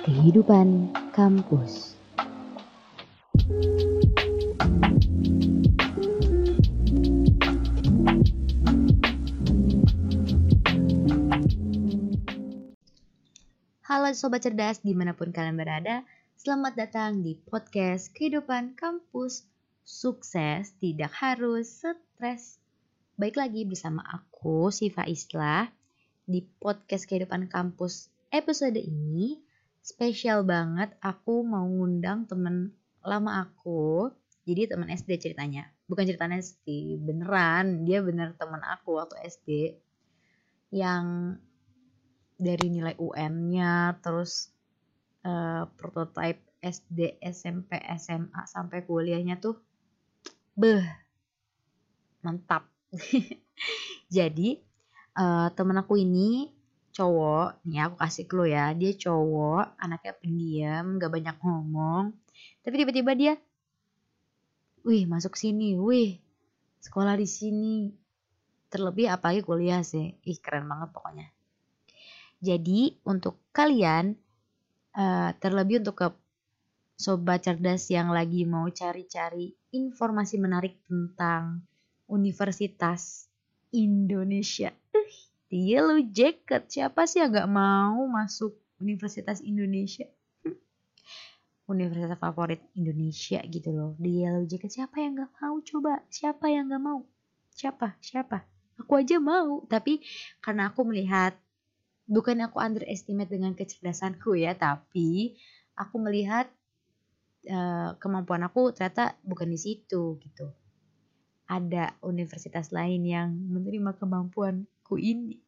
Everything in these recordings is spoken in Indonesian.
Kehidupan kampus. Halo Sobat Cerdas di mana pun kalian berada, selamat datang di podcast Kehidupan Kampus. Sukses tidak harus stres. Baik lagi bersama aku, Siva Islah, di podcast Kehidupan Kampus episode ini. Spesial banget, aku mau ngundang temen lama aku. Jadi teman SD ceritanya. Bukan ceritanya SD, beneran. Dia bener teman aku waktu SD. Yang dari nilai UN-nya terus uh, prototype SD, SMP, SMA sampai kuliahnya tuh beh mantap. Jadi uh, temen aku ini cowok, nih aku kasih clue ya, dia cowok, anaknya pendiam, gak banyak ngomong, tapi tiba-tiba dia, wih masuk sini, wih sekolah di sini, terlebih apalagi kuliah sih, ih keren banget pokoknya. Jadi untuk kalian, uh, terlebih untuk ke sobat cerdas yang lagi mau cari-cari informasi menarik tentang Universitas Indonesia. Dia lu jacket. Siapa sih yang gak mau masuk Universitas Indonesia? Universitas favorit Indonesia gitu loh. Dia lu jacket. Siapa yang gak mau coba? Siapa yang gak mau? Siapa? Siapa? Aku aja mau. Tapi karena aku melihat bukan aku underestimate dengan kecerdasanku ya, tapi aku melihat uh, kemampuan aku ternyata bukan di situ gitu. Ada universitas lain yang menerima kemampuanku ini.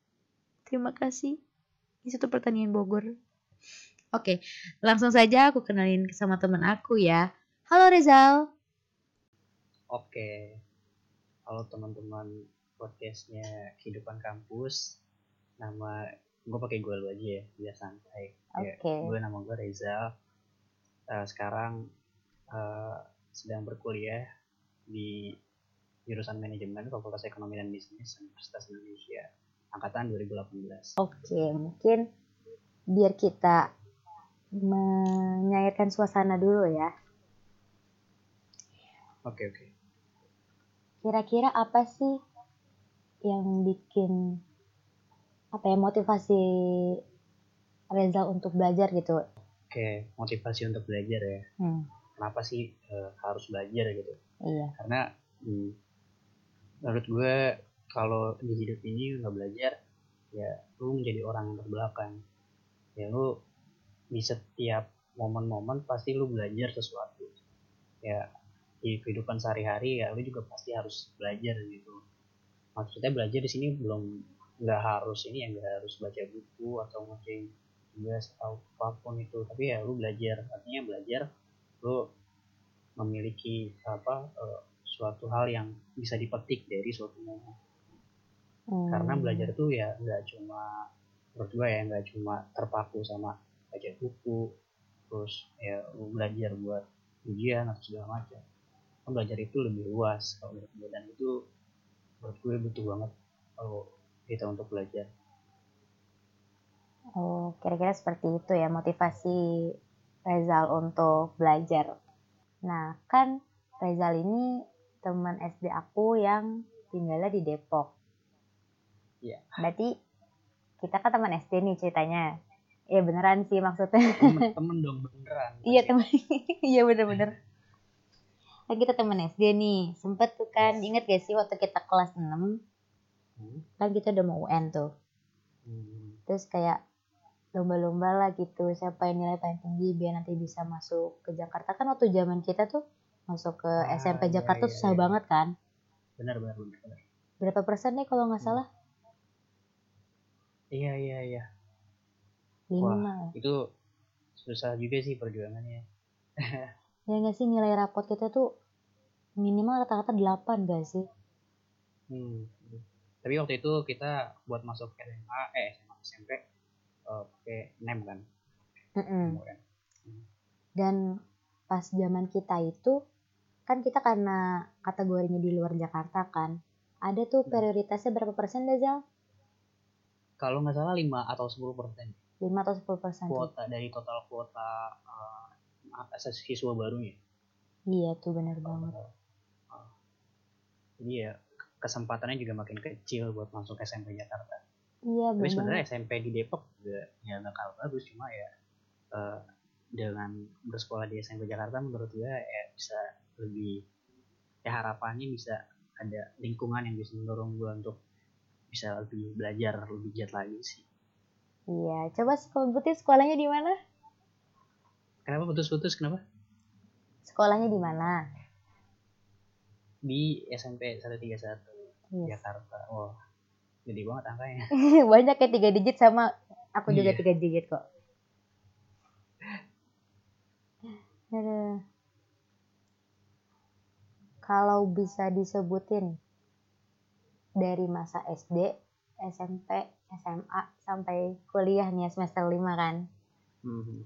Terima kasih. Ini satu pertanian Bogor. Oke, langsung saja aku kenalin sama teman aku ya. Halo Rezal. Oke. Halo teman-teman podcastnya Kehidupan Kampus. Nama gue pakai gue lu aja ya biar santai oke okay. gue nama gue Reza uh, sekarang uh, sedang berkuliah di jurusan manajemen Fakultas Ekonomi dan Bisnis Universitas Indonesia angkatan 2018 oke mungkin biar kita menyairkan suasana dulu ya oke oke kira-kira apa sih yang bikin apa ya motivasi Reza untuk belajar gitu? Oke, motivasi untuk belajar ya. Hmm. Kenapa sih e, harus belajar gitu? Iya. Karena hmm, menurut gue kalau di hidup ini nggak belajar, ya lu menjadi orang yang terbelakang. Ya lu di setiap momen-momen pasti lu belajar sesuatu. Ya di kehidupan sehari-hari ya lu juga pasti harus belajar gitu. Maksudnya belajar di sini belum nggak harus ini ya nggak harus baca buku atau ngerjain tugas atau apa pun itu tapi ya lu belajar artinya belajar lu memiliki apa uh, suatu hal yang bisa dipetik dari suatu momen hmm. karena belajar itu ya nggak cuma menurut gue ya nggak cuma terpaku sama baca buku terus ya lu belajar buat ujian atau segala macam kan belajar itu lebih luas kalau menurut gue dan itu menurut gue butuh banget kalau kita untuk belajar. Oh, kira-kira seperti itu ya motivasi Rezal untuk belajar. Nah, kan Rezal ini teman SD aku yang tinggalnya di Depok. Iya. Berarti kita kan teman SD nih ceritanya. Iya beneran sih maksudnya. Temen, dong beneran. iya teman. iya bener-bener. Nah, kita teman SD nih. Sempet tuh kan, inget gak sih waktu kita kelas 6 hmm. kan kita udah mau UN tuh hmm. terus kayak lomba-lomba lah gitu siapa yang nilai paling tinggi biar nanti bisa masuk ke Jakarta kan waktu zaman kita tuh masuk ke ah, SMP iya, Jakarta iya, susah iya. banget kan? Benar benar benar berapa persen nih kalau nggak hmm. salah? Iya iya iya. Lima. Wah, itu susah juga sih perjuangannya. Ya nggak sih nilai rapot kita tuh minimal rata-rata delapan gak sih? Hmm tapi waktu itu kita buat masuk SMA eh SMA SMP uh, pakai nem kan? Mm -mm. dan pas zaman kita itu kan kita karena kategorinya di luar Jakarta kan. Ada tuh prioritasnya berapa persen Dazal? Kalau nggak salah 5 atau 10 persen. 5 atau 10 persen kuota dari total kuota uh, siswa barunya. Iya tuh benar banget. uh, jadi ya kesempatannya juga makin kecil buat masuk SMP Jakarta. Iya tapi sebenarnya SMP di Depok juga ya kalah bagus. Cuma ya uh, dengan bersekolah di SMP Jakarta menurut gue ya bisa lebih ya harapannya bisa ada lingkungan yang bisa mendorong gue untuk bisa lebih belajar lebih giat lagi sih. Iya coba sebutin sekolahnya di mana? Kenapa putus-putus? Kenapa? Sekolahnya di mana? Di SMP 131 yes. Jakarta. Oh gede banget angkanya. Banyak ya tiga digit sama aku juga iya. tiga digit kok kalau bisa disebutin dari masa SD, SMP, SMA sampai kuliah nih semester 5 kan. Mm-hmm.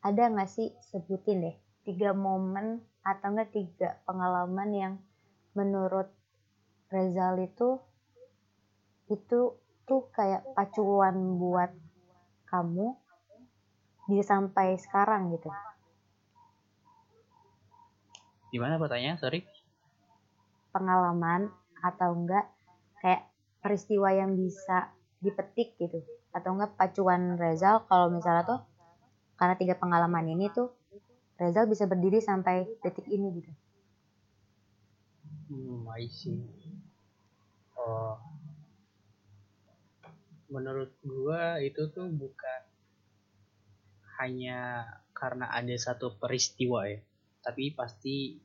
Ada nggak sih sebutin deh tiga momen atau enggak tiga pengalaman yang menurut Rezal itu itu tuh kayak pacuan buat kamu di sampai sekarang gitu. Gimana pertanyaan? Sorry pengalaman atau enggak kayak peristiwa yang bisa dipetik gitu atau enggak pacuan Rezal kalau misalnya tuh karena tiga pengalaman ini tuh Rezal bisa berdiri sampai detik ini gitu. Hmm, I see. Oh, menurut gua itu tuh bukan hanya karena ada satu peristiwa ya, tapi pasti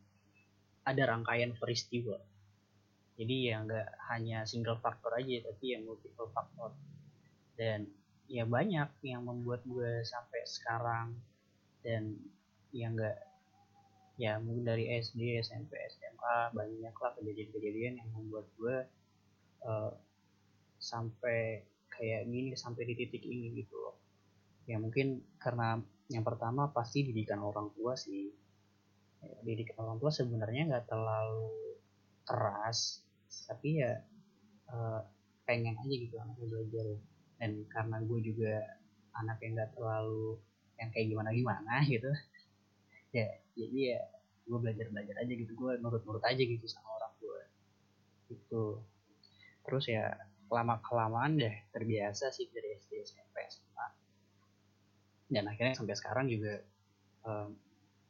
ada rangkaian peristiwa. Jadi ya nggak hanya single faktor aja tapi ya multiple faktor dan ya banyak yang membuat gue sampai sekarang. Dan ya nggak ya mungkin dari SD SMP SMA banyak lah kejadian-kejadian yang membuat gue uh, sampai kayak gini sampai di titik ini gitu loh. Ya mungkin karena yang pertama pasti didikan orang tua sih didik orang tua sebenarnya nggak terlalu keras tapi ya uh, pengen aja gitu anaknya belajar. Dan karena gue juga anak yang nggak terlalu yang kayak gimana gimana gitu ya jadi ya gue belajar belajar aja gitu gue nurut nurut aja gitu sama orang tua. Itu terus ya lama kelamaan deh terbiasa sih dari SD SMP SMA dan akhirnya sampai sekarang juga um,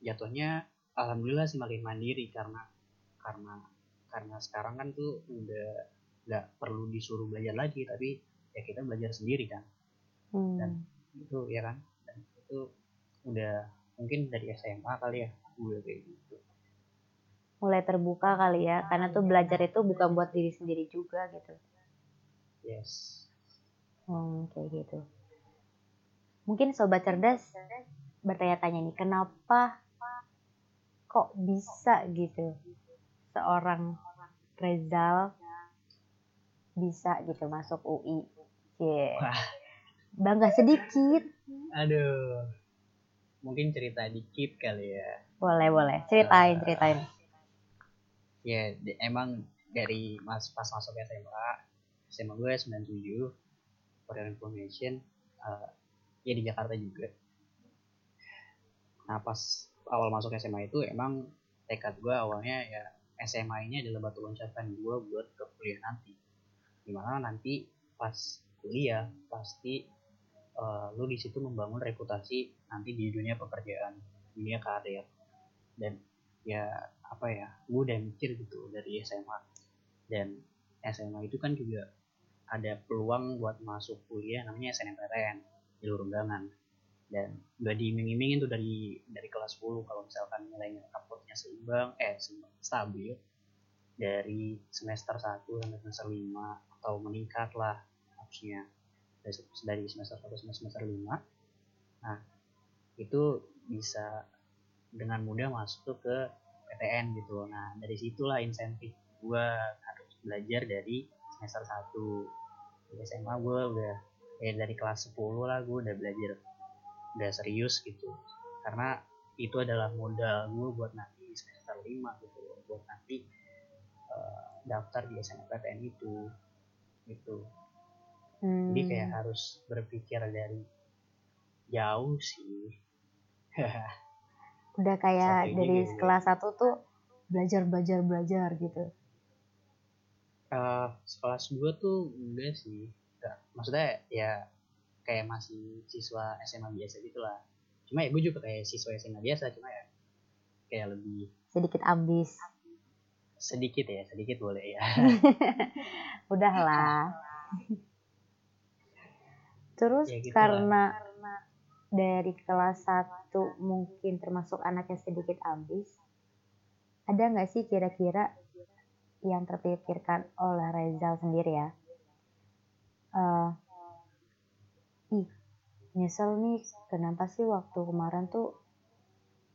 jatuhnya alhamdulillah sih makin mandiri karena karena karena sekarang kan tuh udah nggak perlu disuruh belajar lagi tapi ya kita belajar sendiri kan. Hmm. dan itu ya kan? Dan itu udah mungkin dari SMA kali ya gue kayak gitu. Mulai terbuka kali ya karena tuh belajar itu bukan buat diri sendiri juga gitu. Yes. Hmm, kayak gitu. Mungkin sobat cerdas bertanya-tanya nih kenapa kok bisa gitu? Seorang Rezal bisa gitu masuk UI yeah. bangga sedikit. Aduh. Mungkin cerita dikit kali ya. Boleh boleh. Ceritain uh, ceritain. ya emang dari mas pas masuk SMA SMA gue 97 for your information uh, ya di Jakarta juga. Nah pas awal masuk SMA itu emang tekad gue awalnya ya SMA ini adalah batu loncatan gue buat ke kuliah nanti. Di mana nanti pas kuliah pasti uh, lu di situ membangun reputasi nanti di dunia pekerjaan dunia karir. Dan ya apa ya gue udah mikir gitu dari SMA dan SMA itu kan juga ada peluang buat masuk kuliah namanya SNMPTN jalur undangan dan udah diiming-imingin tuh dari dari kelas 10 kalau misalkan nilainya rapotnya seimbang eh stabil. Dari semester 1 sampai semester 5 atau meningkat lah harusnya dari semester 1 sampai semester 5 nah itu bisa dengan mudah masuk ke PTN gitu. Nah dari situlah insentif gue harus belajar dari semester 1 di SMA gue udah eh dari kelas 10 lah gue udah belajar udah serius gitu karena itu adalah modal gue buat nanti semester 5 gitu buat nanti uh, daftar di SNMPTN itu gitu hmm. jadi kayak harus berpikir dari jauh sih udah kayak Strategi dari gitu. kelas 1 tuh belajar belajar belajar gitu Eh kelas gue tuh enggak sih enggak. maksudnya ya kayak masih siswa SMA biasa gitu lah. Cuma ya gue juga kayak siswa SMA biasa cuma ya kayak lebih sedikit ambis. Sedikit ya sedikit boleh ya. Udahlah terus Ya gitu karena dari kelas 1 mungkin termasuk anak yang sedikit ambis ada nggak sih kira-kira yang terpikirkan oleh Rezal sendiri ya? Eh, ih nyesel nih kenapa sih waktu kemarin tuh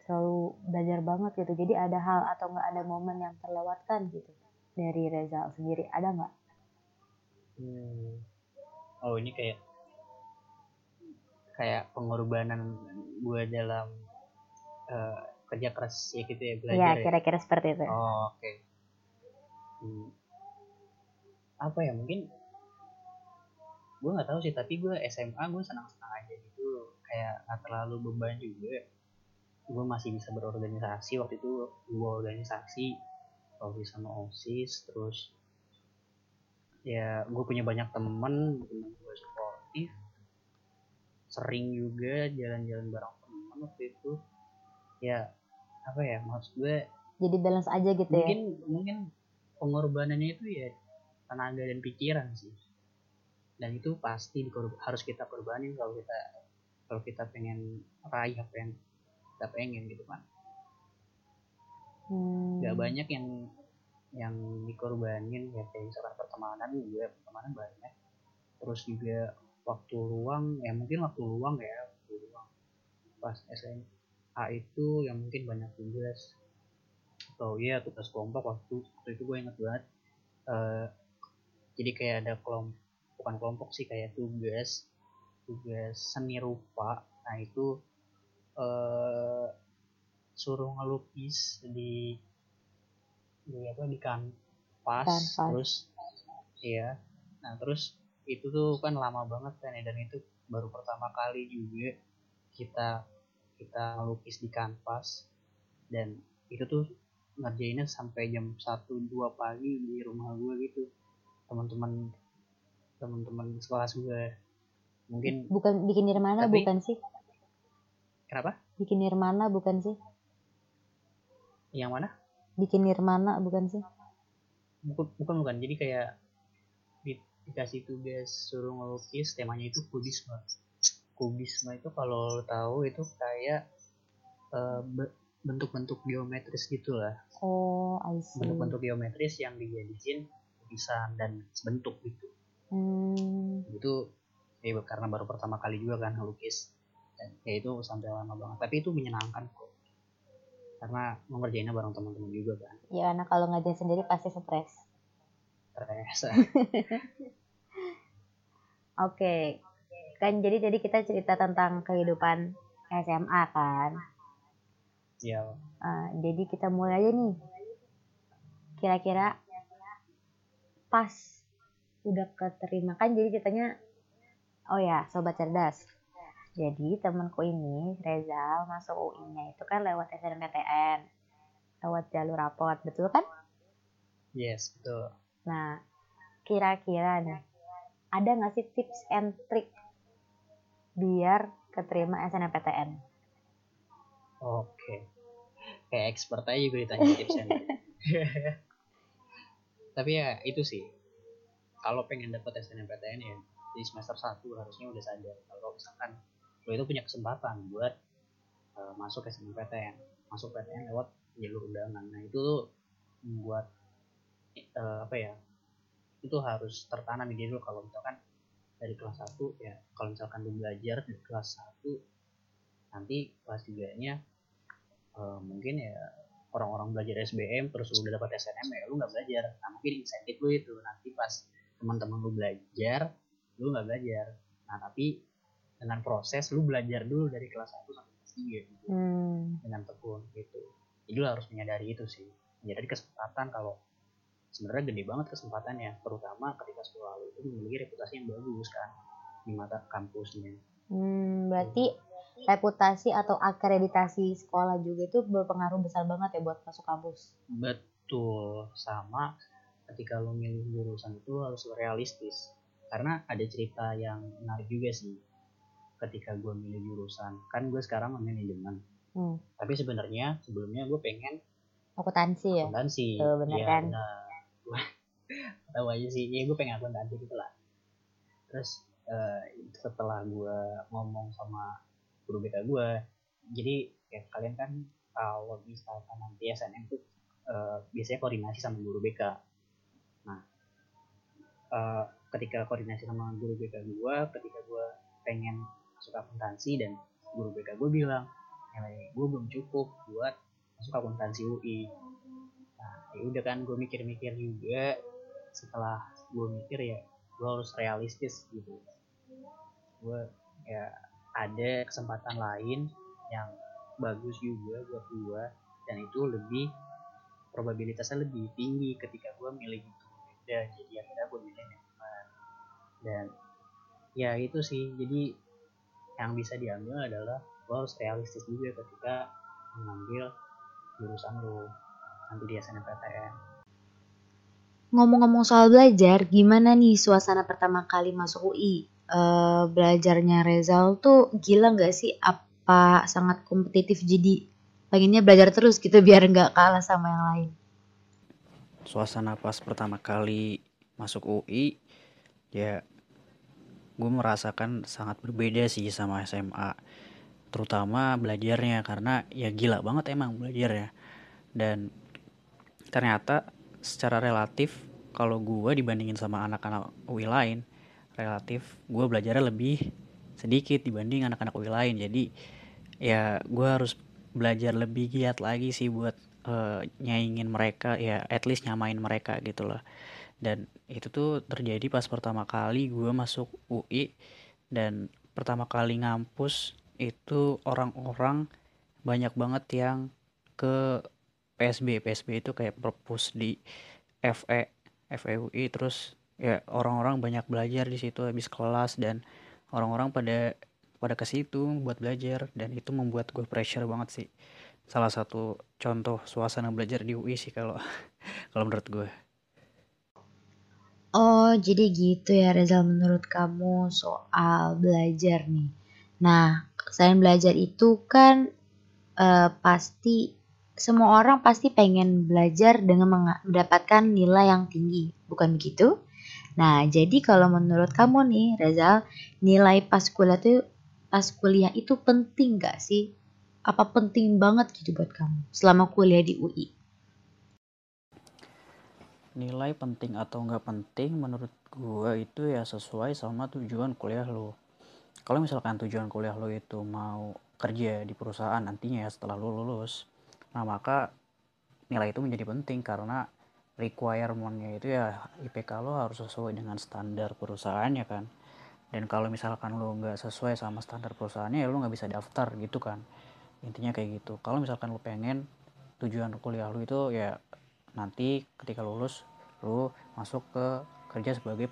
terlalu belajar banget gitu jadi ada hal atau nggak ada momen yang terlewatkan gitu dari Rezal sendiri ada nggak Hmm. Oh ini kayak kayak pengorbanan gue dalam eh, kerja keras ya gitu ya Iya belajar ya. kira-kira seperti itu Oh, oke. Hmm. Apa ya mungkin gue nggak tahu sih tapi gue SMA gue senang-senang aja gitu kayak nggak terlalu beban juga. Gue masih bisa berorganisasi. Waktu itu gue organisasi waktu sama osis terus ya gue punya banyak temen temen gue sportif. Sering juga jalan-jalan bareng temen waktu itu. Ya apa ya maksud gue jadi balance aja gitu ya? mungkin mungkin pengorbanannya itu ya tenaga dan pikiran sih dan itu pasti harus kita korbanin kalau kita kalau kita pengen raih apa yang kita pengen gitu kan Hmm. nggak banyak yang yang dikorbanin ya kayak misalkan pertemanan juga pertemanan banyak. Terus juga waktu luang ya mungkin waktu luang ya waktu luang. Pas SMA itu yang mungkin banyak tugas. Atau ya tugas kelompok waktu waktu itu gue inget banget. Eh, jadi kayak ada kelompok bukan kelompok sih kayak tugas tugas seni rupa. Nah itu eh suruh ngelukis di di apa di kanvas Kanvas. terus iya. Nah terus itu tuh kan lama banget kan ya dan itu baru pertama kali juga kita kita ngelukis di kanvas. Dan itu tuh ngerjainnya sampai jam 1 2 pagi di rumah gue gitu. Teman-teman teman-teman sekelas gue mungkin bukan bikin Nirmana Tapi- bukan sih? Kenapa? Bikin Nirmana bukan sih? Yang mana? Bikin Nirmana bukan sih? Bukan bukan bukan. Jadi kayak di- dikasih tugas suruh ngelukis temanya itu kubisme. Kubisme itu kalau tahu itu kayak be- bentuk-bentuk geometris gitulah. Oh I see. Bentuk-bentuk geometris yang dijadiin lukisan dan bentuk gitu Hmm, itu ya karena baru pertama kali juga kan ngelukis. Dan ya itu sampai lama banget. Tapi itu menyenangkan kok. Karena mengerjainnya bareng teman-teman juga kan. Ya karena kalau ngajarin sendiri pasti stres. Stres. Oke, kan jadi tadi kita cerita tentang kehidupan SMA kan. ya Eh, jadi kita mulai aja nih. Kira-kira pas udah keterima kan jadi ceritanya oh ya sobat cerdas. Jadi temanku ini Rezal masuk UI-nya itu kan lewat SNMPTN. Lewat jalur rapot, betul kan? yes betul Nah, kira-kira nih, ada nggak sih tips and trick biar keterima SNMPTN? Oke. Kayak expert aja gue ditanya tipsnya. nih. Tapi ya itu sih. Kalau pengen dapat SNMPTN ya di semester 1 harusnya udah sadar kalau misalkan lo itu punya kesempatan buat eh, masuk SNMPTN, masuk PTN lewat jalur undangan. Nah, itu tuh membuat eh, apa ya? Itu harus tertanam di lo kalau misalkan dari kelas 1 ya kalau misalkan lu belajar dari kelas 1 nanti kelas 3 nya eh, mungkin ya orang-orang belajar SBM terus udah dapat SNM ya lu nggak belajar nah mungkin insentif lu itu nanti pas teman-teman lu belajar lu nggak belajar. Nah tapi dengan proses lu belajar dulu dari kelas 1 sampai kelas 3 gitu. Hmm, dengan tekun gitu. Jadi lu harus menyadari itu sih. Menyadari kesempatan kalau sebenarnya gede banget kesempatannya. Terutama ketika sekolah lu itu memiliki reputasi yang bagus kan di mata kampusnya. Hmm, berarti reputasi atau akreditasi sekolah juga itu berpengaruh besar banget ya buat masuk kampus. Betul, sama ketika lo milih jurusan itu harus realistis. Karena ada cerita yang menarik juga sih ketika gue milih jurusan. Kan gue sekarang manajemen. Hmm. Tapi sebenarnya sebelumnya gue pengen akuntansi ya. Akuntansi. Tuh, bener ya, kan? Gue tahu aja sih, ya gue pengen akuntansi gitu lah. Terus uh, setelah gue ngomong sama guru BK gue jadi ya kalian kan kalau misalkan nanti SNM tuh uh, biasanya koordinasi sama guru BK uh, ketika koordinasi sama guru BK gue ketika gue pengen masuk akuntansi dan guru BK gue bilang nilai gue belum cukup buat masuk akuntansi UI nah ya udah kan gue mikir-mikir juga. Setelah gue mikir ya gue harus realistis gitu. Gue ya ada kesempatan lain yang bagus juga buat gue dan itu lebih probabilitasnya lebih tinggi ketika gue milih itu beda jadi akhirnya milih manajemen dan ya itu sih. Jadi yang bisa diambil adalah lo harus realistis juga ketika mengambil jurusan lo nanti di SNMPTN ngomong-ngomong soal belajar gimana nih suasana pertama kali masuk UI uh, belajarnya Rezal tuh gila nggak sih? Apa sangat kompetitif? Jadi pengennya belajar terus gitu biar nggak kalah sama yang lain? Suasana pas pertama kali masuk UI ya gue merasakan sangat berbeda sih sama SMA terutama belajarnya karena ya gila banget emang belajarnya. Dan ternyata secara relatif kalau gue dibandingin sama anak-anak UI lain relatif gue belajarnya lebih sedikit dibanding anak-anak UI lain. Jadi ya gue harus belajar lebih giat lagi sih buat uh, nyaingin mereka ya at least nyamain mereka gitu loh. Dan itu tuh terjadi pas pertama kali gue masuk UI dan pertama kali ngampus itu orang-orang banyak banget yang ke PSB PSB itu kayak perpus di FE FEUI terus ya orang-orang banyak belajar di situ habis kelas dan orang-orang pada pada ke situ buat belajar dan itu membuat gue pressure banget sih salah satu contoh suasana belajar di UI sih kalau kalau menurut gue Oh jadi gitu ya Reza menurut kamu soal belajar nih Nah selain belajar itu kan uh, pasti semua orang pasti pengen belajar dengan mendapatkan nilai yang tinggi, bukan begitu? Nah, jadi kalau menurut kamu nih, Rezal, nilai pas kuliah itu pas kuliah itu penting gak sih? Apa penting banget gitu buat kamu selama kuliah di UI? Nilai penting atau nggak penting menurut gue itu ya sesuai sama tujuan kuliah lo. Kalau misalkan tujuan kuliah lo itu mau kerja di perusahaan nantinya ya setelah lo lulus, nah maka nilai itu menjadi penting karena requirementnya itu ya IPK lo harus sesuai dengan standar perusahaannya kan dan kalau misalkan lo nggak sesuai sama standar perusahaannya ya lo nggak bisa daftar gitu kan intinya kayak gitu. Kalau misalkan lo pengen tujuan kuliah lo itu ya nanti ketika lulus lo masuk ke kerja sebagai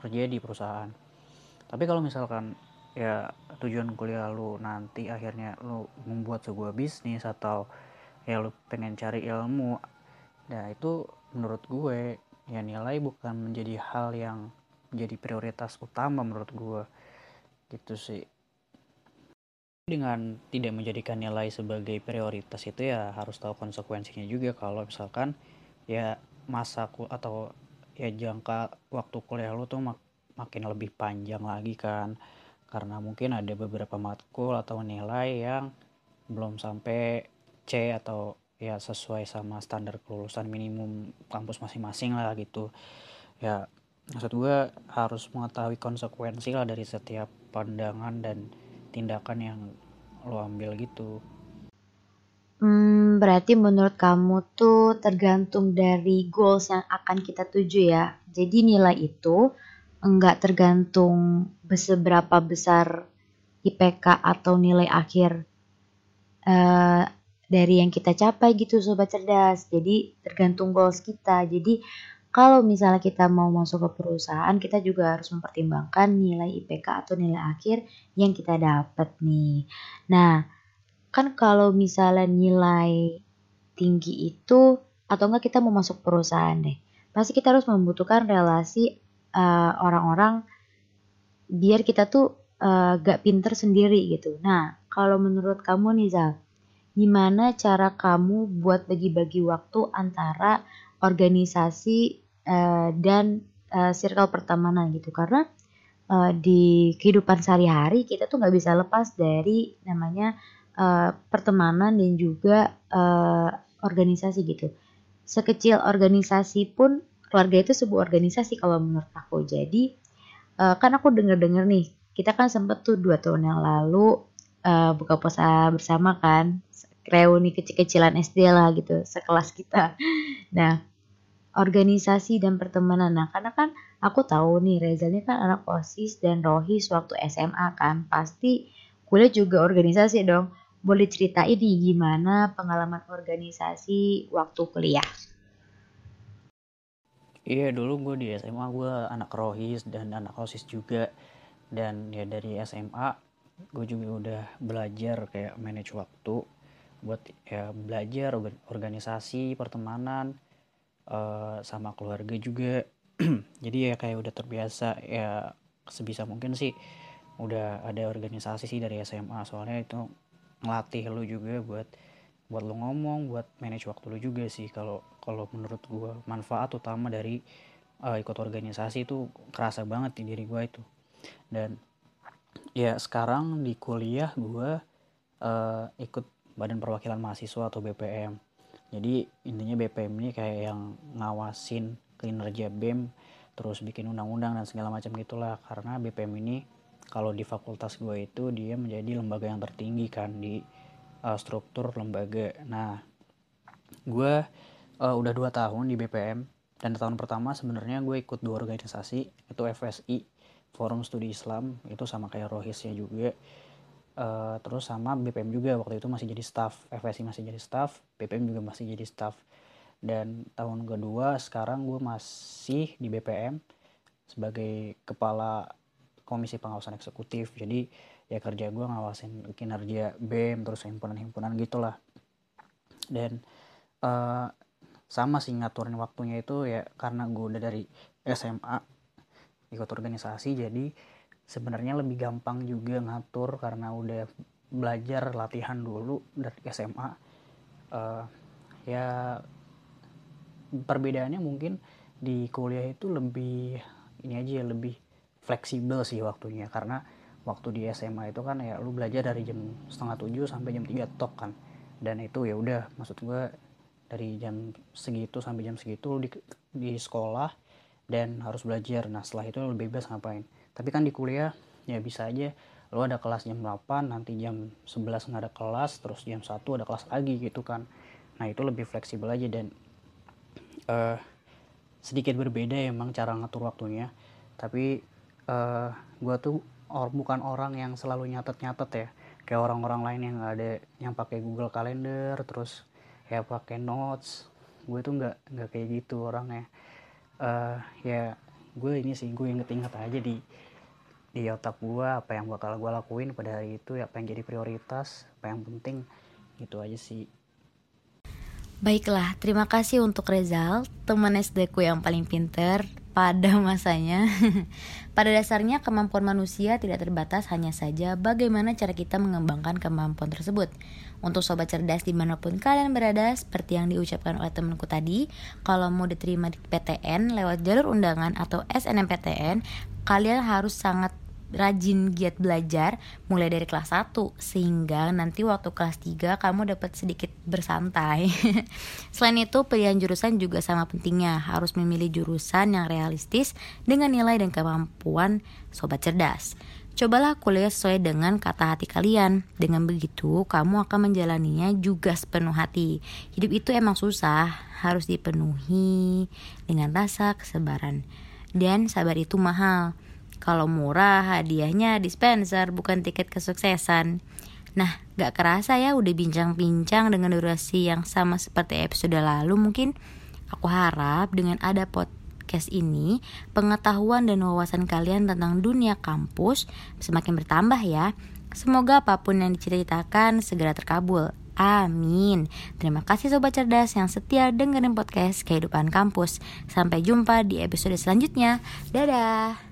kerja di perusahaan. Tapi kalau misalkan ya tujuan kuliah lo nanti akhirnya lo membuat sebuah bisnis atau ya lo pengen cari ilmu nah itu menurut gue ya nilai bukan menjadi hal yang menjadi prioritas utama menurut gue. Gitu sih dengan tidak menjadikan nilai sebagai prioritas itu ya harus tahu konsekuensinya juga. Kalau misalkan ya masa atau ya jangka waktu kuliah lu tuh mak makin lebih panjang lagi kan. Karena mungkin ada beberapa matkul atau nilai yang belum sampai C atau ya sesuai sama standar kelulusan minimum kampus masing-masing lah gitu. Ya maksud gue harus mengetahui konsekuensi lah dari setiap pandangan dan tindakan yang lo ambil gitu? Hmm, berarti menurut kamu tuh tergantung dari goals yang akan kita tuju ya. Jadi nilai itu enggak tergantung seberapa besar IPK atau nilai akhir uh, dari yang kita capai gitu sobat cerdas. Jadi tergantung goals kita. Jadi kalau misalnya kita mau masuk ke perusahaan, kita juga harus mempertimbangkan nilai IPK atau nilai akhir yang kita dapat nih. Nah, kan kalau misalnya nilai tinggi itu atau enggak kita mau masuk perusahaan deh, pasti kita harus membutuhkan relasi orang orang-orang biar kita tuh uh, gak pinter sendiri gitu. Nah, kalau menurut kamu nih gimana cara kamu buat bagi-bagi waktu antara organisasi uh, dan uh, circle pertemanan gitu. Karena uh, di kehidupan sehari-hari kita tuh nggak bisa lepas dari namanya uh, pertemanan dan juga uh, organisasi gitu. Sekecil organisasi pun keluarga itu sebuah organisasi kalau menurut aku. Jadi uh, kan aku denger-denger nih kita kan sempet tuh dua tahun yang lalu uh, buka puasa bersama kan reuni kecil-kecilan SD lah gitu sekelas kita. Nah organisasi dan pertemanan. Nah, karena kan aku tahu nih Reza ini kan anak OSIS dan Rohis waktu SMA kan. Pasti kuliah juga organisasi dong. Boleh ceritain nih gimana pengalaman organisasi waktu kuliah? Iya dulu gue di SMA gue anak Rohis dan anak OSIS juga. Dan ya dari SMA gue juga udah belajar kayak manage waktu buat ya belajar organisasi pertemanan uh, sama keluarga juga. Jadi ya kayak udah terbiasa ya sebisa mungkin sih udah ada organisasi sih dari SMA soalnya itu ngelatih lu juga buat buat lu ngomong buat manage waktu lu juga sih. Kalau kalau menurut gue manfaat utama dari uh, ikut organisasi itu kerasa banget di diri gue itu. Dan ya sekarang di kuliah gue uh, ikut badan perwakilan mahasiswa atau BPM jadi intinya BPM ini kayak yang ngawasin kinerja BEM terus bikin undang-undang dan segala macam gitulah. Karena BPM ini kalau di fakultas gue itu dia menjadi lembaga yang tertinggi kan di uh, struktur lembaga. Nah gue uh, udah dua tahun di BPM dan tahun pertama sebenarnya gue ikut dua organisasi itu FSI Forum Studi Islam. Itu sama kayak Rohisnya juga uh, terus sama BPM juga waktu itu masih jadi staff FSI masih jadi staff BPM juga masih jadi staff. Dan tahun kedua sekarang gue masih di BPM sebagai kepala komisi pengawasan eksekutif. Jadi ya kerja gue ngawasin kinerja BEM terus himpunan-himpunan gitulah. Dan uh, sama sih ngaturin waktunya itu ya karena gue udah dari SMA ikut organisasi jadi sebenarnya lebih gampang juga ngatur karena udah belajar latihan dulu dari SMA uh, eh, ya perbedaannya mungkin di kuliah itu lebih ini aja ya lebih fleksibel sih waktunya. Karena waktu di SMA itu kan ya lu belajar dari jam setengah tujuh sampai jam tiga tok kan. Dan itu ya udah maksud gue dari jam segitu sampai jam segitu di, di sekolah dan harus belajar. Nah setelah itu lu bebas ngapain tapi kan di kuliah ya bisa aja. Lo ada kelas jam 8 nanti jam 11 nggak ada kelas terus jam 1 ada kelas lagi gitu kan. Nah itu lebih fleksibel aja dan uh, sedikit berbeda emang cara ngatur waktunya. Tapi uh, eh, gue tuh or, bukan orang yang selalu nyatet-nyatet ya. Kayak orang-orang lain yang ada yang pakai Google Calendar terus ya pakai notes. Gue tuh nggak nggak kayak gitu orangnya. Uh, ya gue ini sih gue inget-inget aja di di otak gue apa yang bakal gue lakuin pada hari itu apa yang jadi prioritas apa yang penting gitu aja sih Baiklah, terima kasih untuk Rezal, teman SD ku yang paling pinter pada masanya. pada dasarnya kemampuan manusia tidak terbatas hanya saja bagaimana cara kita mengembangkan kemampuan tersebut. Untuk sobat cerdas di mana pun kalian berada, seperti yang diucapkan oleh temanku tadi, kalau mau diterima di PTN lewat jalur undangan atau SNMPTN, kalian harus sangat rajin giat belajar mulai dari kelas 1 sehingga nanti waktu kelas 3 kamu dapat sedikit bersantai. Selain itu, pilihan jurusan juga sama pentingnya, harus memilih jurusan yang realistis dengan nilai dan kemampuan sobat cerdas. Cobalah kuliah sesuai dengan kata hati kalian. Dengan begitu, kamu akan menjalaninya juga sepenuh hati. Hidup itu emang susah, harus dipenuhi dengan rasa kesabaran. Dan sabar itu mahal. Kalau murah, hadiahnya dispenser, bukan tiket kesuksesan. Nah, gak kerasa ya udah bincang-bincang dengan durasi yang sama seperti episode lalu mungkin. Aku harap dengan ada podcast ini, pengetahuan dan wawasan kalian tentang dunia kampus semakin bertambah ya. Semoga apa pun yang diceritakan segera terkabul. Amin. Terima kasih sobat cerdas yang setia dengerin podcast kehidupan kampus. Sampai jumpa di episode selanjutnya. Dadah.